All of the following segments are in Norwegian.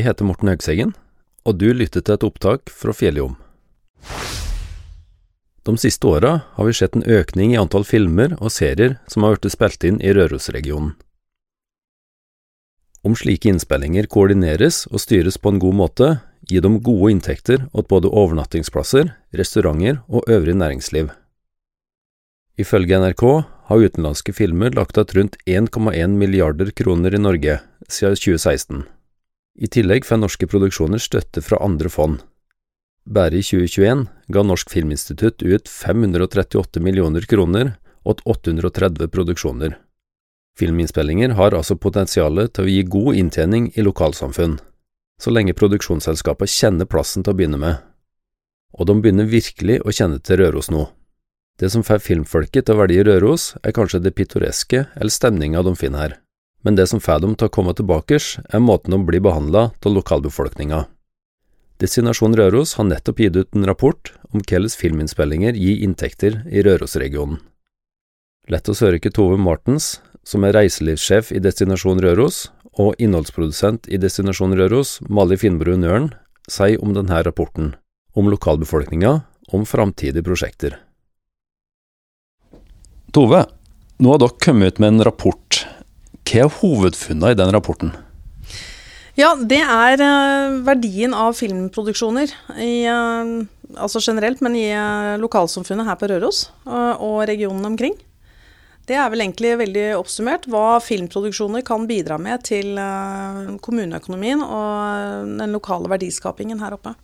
Jeg heter Morten Høgseggen, og du lytter til et opptak fra Fjelljom. De siste åra har vi sett en økning i antall filmer og serier som har blitt spilt inn i Rørosregionen. Om slike innspillinger koordineres og styres på en god måte, gir de gode inntekter åt både overnattingsplasser, restauranter og øvrig næringsliv. Ifølge NRK har utenlandske filmer lagt igjen rundt 1,1 milliarder kroner i Norge siden 2016. I tillegg får norske produksjoner støtte fra andre fond. Bare i 2021 ga Norsk Filminstitutt ut 538 millioner kroner åt 830 produksjoner. Filminnspillinger har altså potensialet til å gi god inntjening i lokalsamfunn, så lenge produksjonsselskapene kjenner plassen til å begynne med. Og de begynner virkelig å kjenne til Røros nå. Det som får filmfolket til å velge Røros, er kanskje det pittoreske eller stemninga de finner her, men det som får dem til å komme tilbake, er måten de blir behandla av lokalbefolkninga. Destinasjon Røros har nettopp gitt ut en rapport om hvordan filminnspillinger gir inntekter i Rørosregionen. Lett å høre ikke Tove Martens, som er reiselivssjef i Destinasjon Røros, og innholdsprodusent i Destinasjon Røros, Mali Finnbro Nøren, sier om denne rapporten, om lokalbefolkninga, om framtidige prosjekter. Tove, nå har dere kommet ut med en rapport. Hva er hovedfunnene i den rapporten? Ja, det er uh, verdien av filmproduksjoner. I, uh, altså generelt, men i uh, lokalsamfunnet her på Røros og regionen omkring. Det er vel egentlig veldig oppsummert hva filmproduksjoner kan bidra med til kommuneøkonomien og den lokale verdiskapingen her oppe.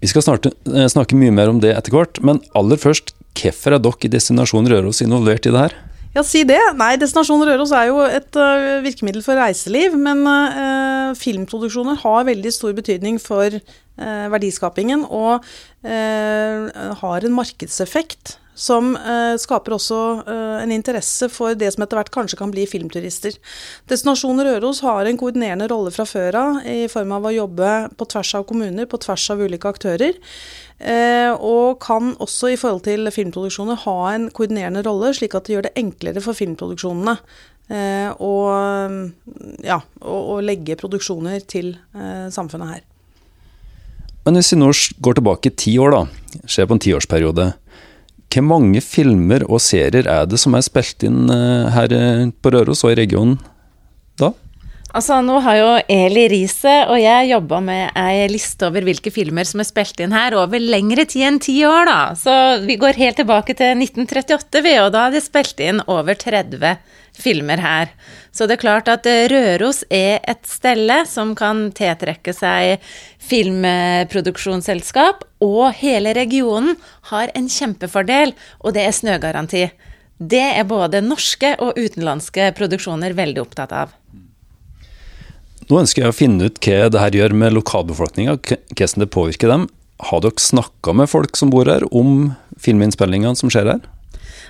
Vi skal snart snakke mye mer om det etter hvert, men aller først, hvorfor er dere i Destinasjon Røros involvert i det her? Ja, si det. Nei, Destinasjon Røros er jo et uh, virkemiddel for reiseliv. Men uh, filmproduksjoner har veldig stor betydning for uh, verdiskapingen og har en markedseffekt som eh, skaper også eh, en interesse for det som etter hvert kanskje kan bli filmturister. Destinasjon Røros har en koordinerende rolle fra før av i form av å jobbe på tvers av kommuner, på tvers av ulike aktører. Eh, og kan også i forhold til filmproduksjoner ha en koordinerende rolle, slik at det gjør det enklere for filmproduksjonene å ja, legge produksjoner til samfunnet her. Men hvis vi nå går tilbake ti år, da, ser på en tiårsperiode. Hvor mange filmer og serier er det som er spilt inn eh, her eh, på Røros og i regionen da? Altså, Nå har jo Eli Riise og jeg jobba med ei liste over hvilke filmer som er spilt inn her over lengre tid enn ti år, da. Så vi går helt tilbake til 1938, vi, og da er det spilt inn over 30 filmer her. Så det er klart at eh, Røros er et stelle som kan tiltrekke seg filmproduksjonsselskap, og hele regionen har en kjempefordel, og det er snøgaranti. Det er både norske og utenlandske produksjoner veldig opptatt av. Nå ønsker jeg å finne ut hva det her gjør med lokalbefolkninga, hvordan det påvirker dem. Har dere snakka med folk som bor her om filminnspillingene som skjer her?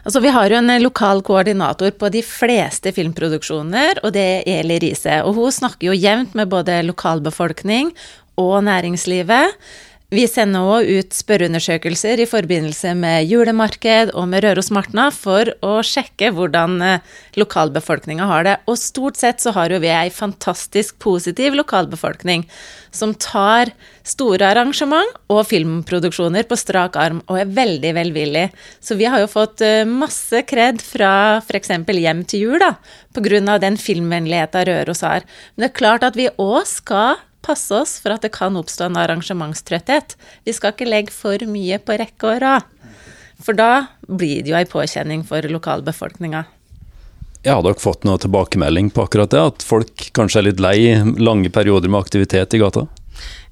Altså, vi har jo en lokal koordinator på de fleste filmproduksjoner, og det er Eli Riise. Hun snakker jo jevnt med både lokalbefolkning og næringslivet. Vi sender òg ut spørreundersøkelser i forbindelse med julemarked og med Røros Martna for å sjekke hvordan eh, lokalbefolkninga har det. Og stort sett så har jo vi ei fantastisk positiv lokalbefolkning som tar store arrangement og filmproduksjoner på strak arm og er veldig velvillig. Så vi har jo fått eh, masse kred fra f.eks. Hjem til jul, da, pga. den filmvennligheta Røros har. Men det er klart at vi òg skal passe oss for at det kan oppstå en arrangementstrøtthet. Vi skal ikke legge for mye på rekke og rad. For da blir det jo ei påkjenning for lokalbefolkninga. Ja, har dere fått noe tilbakemelding på akkurat det? At folk kanskje er litt lei lange perioder med aktivitet i gata?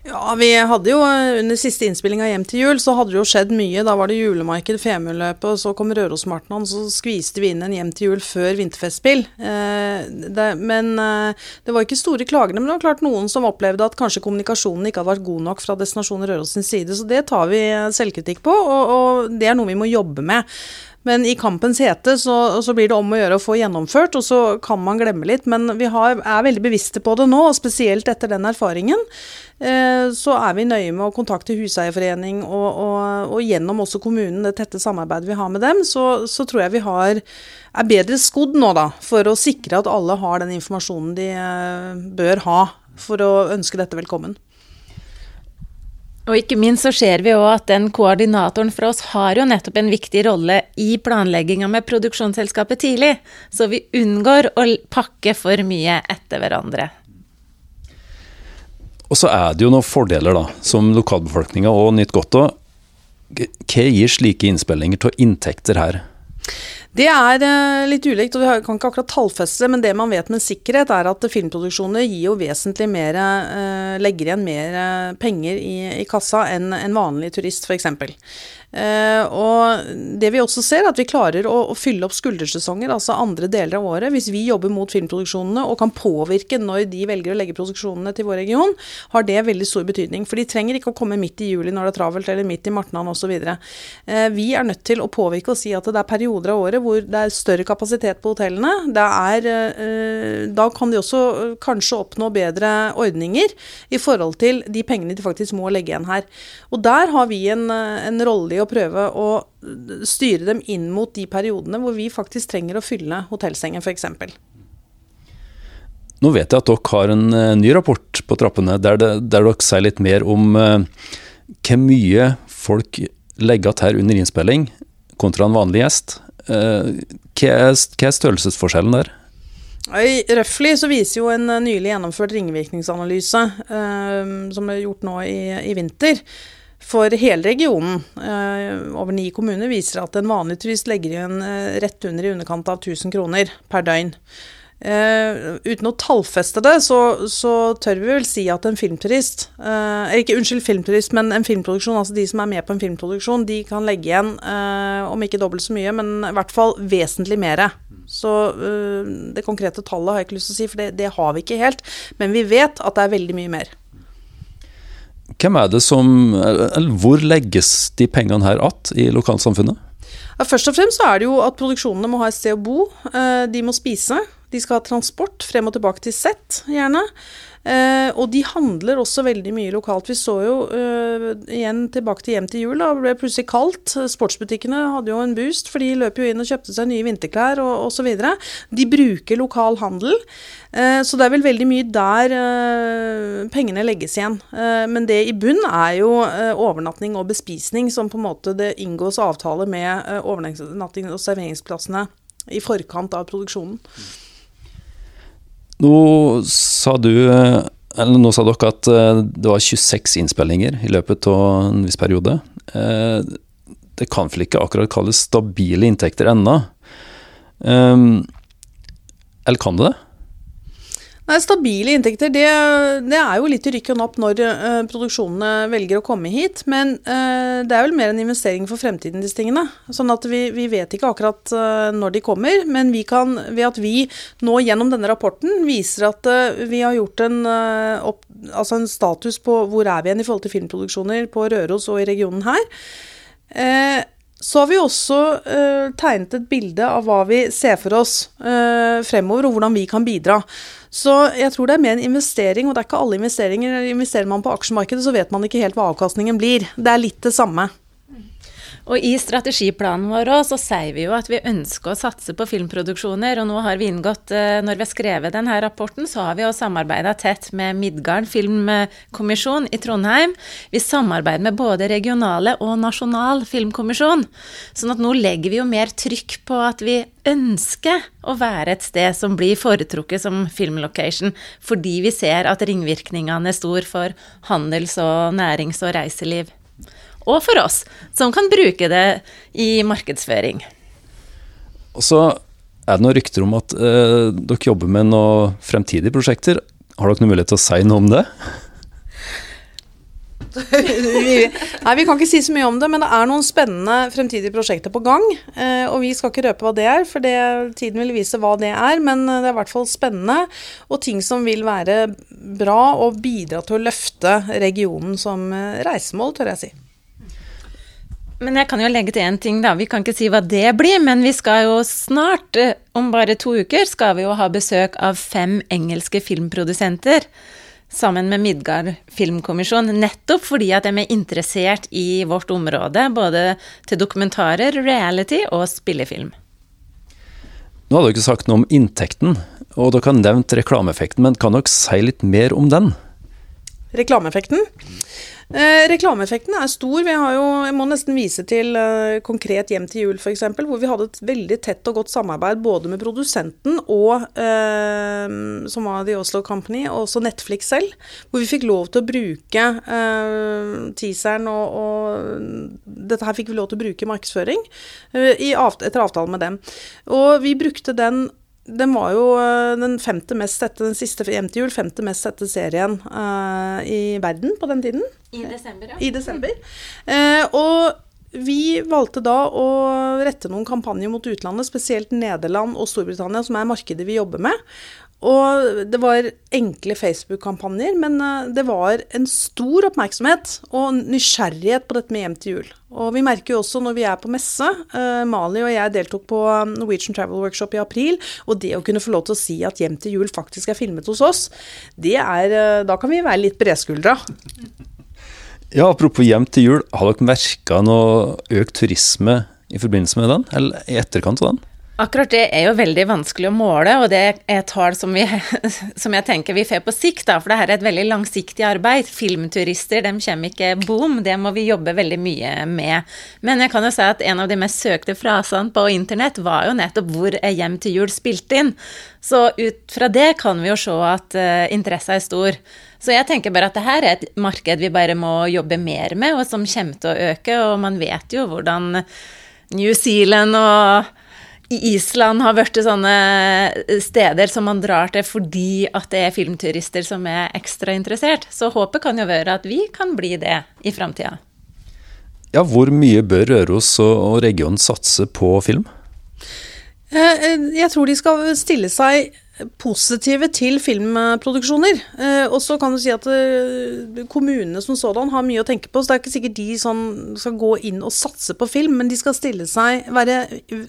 Ja, vi hadde jo eh, under siste innspilling av Hjem til jul, så hadde det jo skjedd mye. Da var det julemarked, Femundløpet, og så kom Rørosmartnan, så skviste vi inn en Hjem til jul før vinterfestspill. Eh, det, men eh, det var ikke store klagene. Men det var klart noen som opplevde at kanskje kommunikasjonen ikke hadde vært god nok fra Destinasjon Røros sin side, så det tar vi selvkritikk på, og, og det er noe vi må jobbe med. Men i kampens hete så, så, blir det om å gjøre å få gjennomført, og så kan man glemme litt. Men vi har, er veldig bevisste på det nå, og spesielt etter den erfaringen. Eh, så er vi nøye med å kontakte Huseierforening, og, og, og, gjennom også kommunen, det tette samarbeidet vi har med dem, så, så tror jeg vi har, er bedre skodd nå, da, for å sikre at alle har den informasjonen de eh, bør ha for å ønske dette velkommen. Og ikke minst så ser vi òg at den koordinatoren fra oss har jo nettopp en viktig rolle i planlegginga med produksjonsselskapet tidlig, så vi unngår å pakke for mye etter hverandre. Og så er det jo noen fordeler, da, som lokalbefolkninga òg nyter godt av. Hva gir slike innspillinger til inntekter her? Det er uh, litt ulikt, og vi kan ikke akkurat tallfeste men det man vet med sikkerhet, er at filmproduksjoner gir jo vesentlig mer uh, Legger igjen mer uh, penger i, i, kassa enn en vanlig turist, f.eks. Uh, og det vi også ser, er at vi klarer å, å, fylle opp skuldersesonger, altså andre deler av året. Hvis vi jobber mot filmproduksjonene og kan påvirke når de velger å legge produksjonene til vår region, har det veldig stor betydning. For de trenger ikke å komme midt i juli når det er travelt, eller midt i martnan osv. Uh, vi er nødt til å påvirke og si at det er perioder av året hvor det er større kapasitet på hotellene. Er, uh, da kan de også kanskje oppnå bedre ordninger i forhold til de pengene de faktisk må legge igjen her. Og der har vi en, en rolle i å prøve å styre dem inn mot de periodene hvor vi faktisk trenger å fylle hotellsengen, f.eks. Nå vet jeg at dere har en uh, ny rapport på trappene der, det, der, dere sier litt mer om eh, hvor mye folk legger igjen her under innspilling kontra en vanlig gjest. Eh, hva, er, hva er størrelsesforskjellen der? Røftlig så viser jo en nylig gjennomført ringvirkningsanalyse som ble gjort nå i, i vinter, for hele regionen, eh, over ni kommuner, viser at en vanlig turist legger igjen eh, rett under i underkant av 1000 kroner per døgn. Uh, uten å tallfeste det, så, så, tør vi vel si at en filmturist uh, Ikke unnskyld, filmturist, men en filmproduksjon, altså de som er med på en filmproduksjon, de kan legge igjen, uh, om ikke dobbelt så mye, men i hvert fall vesentlig mer. Så det konkrete tallet har jeg ikke lyst til å si, for det, det har vi ikke helt. Men vi vet at det er veldig mye mer. Hvem er det som eller Hvor legges de pengene her att i lokalsamfunnet? Ja, først og fremst så er det jo at produksjonene må ha et sted å bo. Eh, de må spise. De skal ha transport frem og tilbake til sett, gjerne. Eh, og de handler også veldig mye lokalt. Vi så jo uh, igjen tilbake til hjem til jul, da ble plutselig kaldt. Sportsbutikkene hadde jo en boost, for de løp jo inn og kjøpte seg nye vinterklær og osv. De bruker lokal handel. Uh, så det er vel veldig mye der pengene legges igjen. men det i bunn er jo overnatting og bespisning, som på en måte det inngås avtale med overnatting og serveringsplassene i forkant av produksjonen. Nå sa du eller nå sa dere at eh, det var 26 innspillinger i løpet av en viss periode. Eh, det kan vel ikke akkurat kalles stabile inntekter ennå? Eh, eller kan det det? Nei, Stabile inntekter, det, det, er jo litt i rykk og napp når uh, produksjonene velger å komme hit. Men uh, det er vel mer en investering for fremtiden, disse tingene. Sånn at vi, vi vet ikke akkurat uh, når de kommer. Men vi kan, ved at vi nå gjennom denne rapporten viser at vi har gjort en, opp, altså en, status på hvor er vi igjen i forhold til filmproduksjoner på Røros og i regionen her. Så har vi også tegnet et bilde av hva vi ser for oss fremover, og hvordan vi kan bidra. Så jeg tror det er mer en investering, og det er ikke alle investeringer. Investerer man på aksjemarkedet, så vet man ikke helt hva avkastningen blir. Det er litt det samme. Og i strategiplanen vår også, så sier vi jo at vi ønsker å satse på filmproduksjoner. Og nå har vi inngått, eh, når vi har skrevet denne rapporten, så har vi jo samarbeida tett med Midgarden filmkommisjon i Trondheim. Vi samarbeider med både regionale og nasjonal filmkommisjon. Sånn at nå legger vi jo mer trykk på at vi ønsker å være et sted som blir foretrukket som filmlocation, fordi vi ser at ringvirkningene er stor for handels- og nærings- og reiseliv og for oss, som kan bruke det i markedsføring. Og så er det noen rykter om at eh, dere jobber med noen fremtidige prosjekter. Har dere noen mulighet til å si noe om det? nei, vi kan ikke si så mye om det, men det er noen spennende fremtidige prosjekter på gang. Eh, og vi skal ikke røpe hva det er, for det, tiden vil vise hva det er. Men det er i hvert fall spennende, og ting som vil være bra og bidra til å løfte regionen som eh, reisemål, tør jeg si. Men jeg kan jo legge til én ting, da. Vi kan ikke si hva det blir, men vi skal jo snart, eh, om bare to uker, skal vi jo ha besøk av fem engelske filmprodusenter. Sammen med Midgard filmkommisjon, nettopp fordi at de er interessert i vårt område. Både til dokumentarer, reality og spillefilm. Nå hadde dere sagt noe om inntekten Og dere har nevnt reklameeffekten, men kan dere si litt mer om den? Reklameeffekten? Eh, reklameeffekten er stor. Vi har jo, jeg må nesten vise til eh, konkret Hjem til jul f.eks., hvor vi hadde et veldig tett og godt samarbeid både med produsenten og eh, som var The Oslo Company, og også Netflix selv. Hvor vi fikk lov til å bruke eh, teaseren og, og, Dette her fikk vi lov til å bruke i markedsføring eh, i, etter avtale med dem. Og vi brukte den den var jo eh, den femte mest sette, den siste Hjem til jul, femte mest sette serien uh, i verden på den tiden. I desember, ja. I desember. Uh, og vi valgte da å rette noen kampanjer mot utlandet, spesielt Nederland og Storbritannia, som er markedet vi jobber med. Og det var enkle Facebook-kampanjer, men eh, det var en stor oppmerksomhet og nysgjerrighet på dette med Hjem til jul. Og vi merker jo også når vi er på messe, uh, Mali og jeg deltok på Norwegian Travel Workshop i april, og det å kunne få lov til å si at Hjem til jul faktisk er filmet hos oss, det er Da kan vi være litt bredskuldra. Ja, apropos Hjem til jul, har dere merka noe økt turisme i forbindelse med den, eller i etterkant av den? Akkurat det er jo veldig vanskelig å måle, og det er tall som, som jeg tenker vi får på sikt, da, for det her er et veldig langsiktig arbeid. Filmturister de kommer ikke boom, det må vi jobbe veldig mye med. Men jeg kan jo si at en av de mest søkte frasene på internett var jo nettopp 'Hvor er hjem til jul?' spilt inn. Så ut fra det kan vi jo se at uh, interessa er stor. Så jeg tenker bare at det her er et marked vi bare må jobbe mer med, og som kommer til å øke, og man vet jo hvordan New Zealand og Island har blitt sånne steder som man drar til fordi at det er filmturister som er ekstra interessert. Så håpet kan jo være at vi kan bli det i framtida. Ja, hvor mye bør Røros og regionen satse på film? Eh, eh, jeg tror de skal stille seg positive til filmproduksjoner. Eh, og så kan du si at eh, kommunene som sådan har mye å tenke på. Så det er ikke sikkert de sånn, skal gå inn og satse på film, men de skal stille seg, være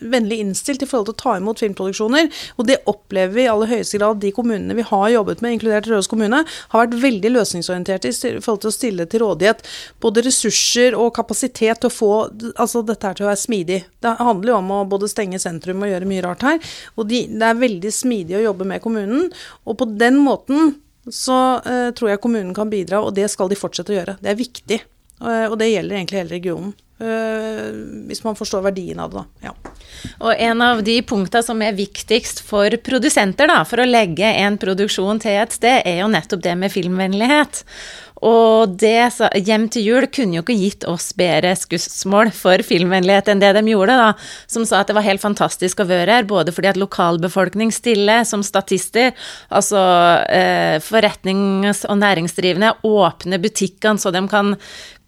vennlig innstilt i forhold til å ta imot filmproduksjoner. Og det opplever vi i aller høyeste grad. De kommunene vi har jobbet med, inkludert Røros kommune, har vært veldig løsningsorienterte i forhold til å stille til rådighet både ressurser og kapasitet til å få altså dette her til å være smidig. Det handler jo om å både stenge sentrum og gjøre mye rart her. Og de, det er veldig smidig å jobbe jobbe med kommunen. Og på den måten så uh, tror jeg kommunen kan bidra, og det skal de fortsette å gjøre. Det er viktig. Uh, og det gjelder egentlig hele regionen. Uh, hvis man forstår verdien av det, da. Ja. Og en av de punktene som er viktigst for produsenter da, for å legge en produksjon til et sted, er jo nettopp det med filmvennlighet. Og det, Hjem til jul kunne jo ikke gitt oss bedre skussmål for filmvennlighet enn det de gjorde, da. Som sa at det var helt fantastisk å være her, både fordi at lokalbefolkning stiller som statister, altså eh, forretnings- og næringsdrivende åpner butikkene så de kan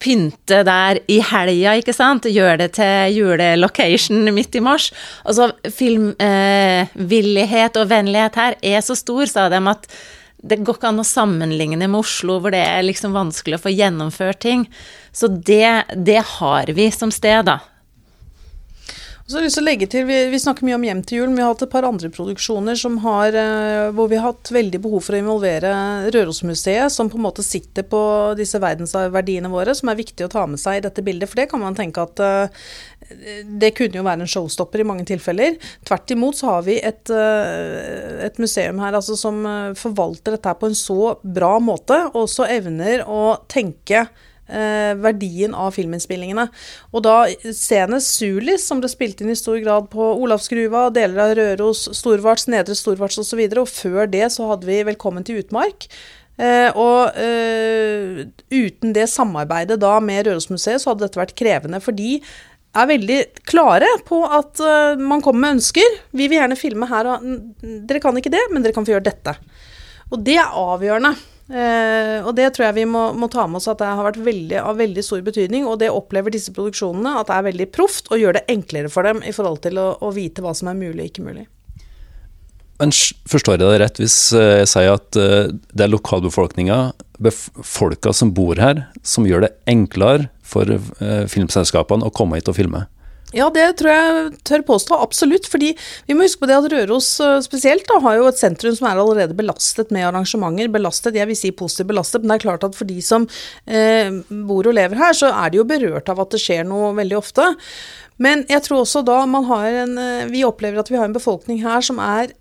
pynte der i helga, ikke sant. Gjøre det til julelocation midt i mars. Altså filmvillighet eh, og vennlighet her er så stor, sa de, at det går ikke an å sammenligne med Oslo, hvor det er liksom vanskelig å få gjennomført ting. Så det, det har vi som sted, da. Så har lyst til å legge til, vi, vi, snakker mye om Hjem til jul, men vi har hatt et par andre produksjoner har, eh, hvor vi har hatt veldig behov for å involvere Rørosmuseet, som på en måte sitter på disse verdensverdiene våre, som er viktig å ta med seg i dette bildet. For det kan man tenke at uh, det kunne jo være en showstopper i mange tilfeller. Tvert imot så har vi et, uh, et museum her altså, som forvalter dette på en så bra måte, og også evner å tenke eh, verdien av filminnspillingene. Og da senest Sulis, som ble spilt inn i stor grad på Olavsgruva, deler av Røros, Storvarts, Nedre Storvarts osv. Og, så og før det så hadde vi Velkommen til utmark. Eh, og eh, uten det samarbeidet da med Rørosmuseet, så hadde dette vært krevende. For de er veldig klare på at uh, man kommer med ønsker. Vi vil gjerne filme her, og dere kan ikke det, men dere kan få gjøre dette. Og det er avgjørende. Uh, og det tror jeg vi må, må, ta med oss at det har vært veldig, av veldig stor betydning. Og det opplever disse produksjonene at det er veldig proft og gjør det enklere for dem i forhold til å, å vite hva som er mulig og ikke mulig. Men forstår jeg det rett hvis eh, jeg sier at uh, det er lokalbefolkninga, folka som bor her, som gjør det enklere for uh, filmselskapene å komme hit og filme? Ja, det tror jeg tør påstå, absolutt. fordi vi må huske på det at Røros eh, spesielt da, har jo et sentrum som er allerede belastet med arrangementer. Belastet, jeg vil si positivt belastet, men det er klart at for de som eh, bor og lever her, så er de jo berørt av at det skjer noe veldig ofte. Men jeg tror også da man har en eh, Vi opplever at vi har en befolkning her som er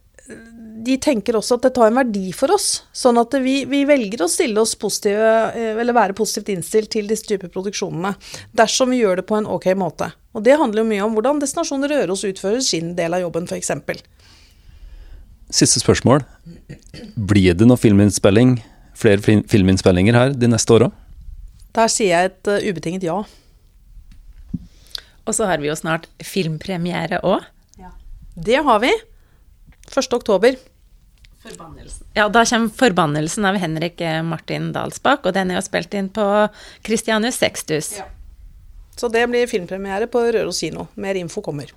de tenker også at dette har en verdi for oss. Sånn at vi, vi velger å stille oss positive, eh, eller være positivt innstilt til disse typer produksjonene. Dersom vi gjør det på en ok måte. Og det handler jo mye om hvordan Destinasjon Røros utfører sin del av jobben, f.eks. Siste spørsmål. Blir det noe filminnspilling, flere filminnspillinger her de neste åra? Der sier jeg et uh, ubetinget ja. Og så har vi jo snart filmpremiere òg. Ja. Det har vi. 1. oktober. Forbannelsen. Ja, da kommer 'Forbannelsen' av Henrik Martin Dalsbakk, og den er jo spilt inn på Christianus Sextus. Ja. Så det blir filmpremiere på Røros kino. Mer info kommer.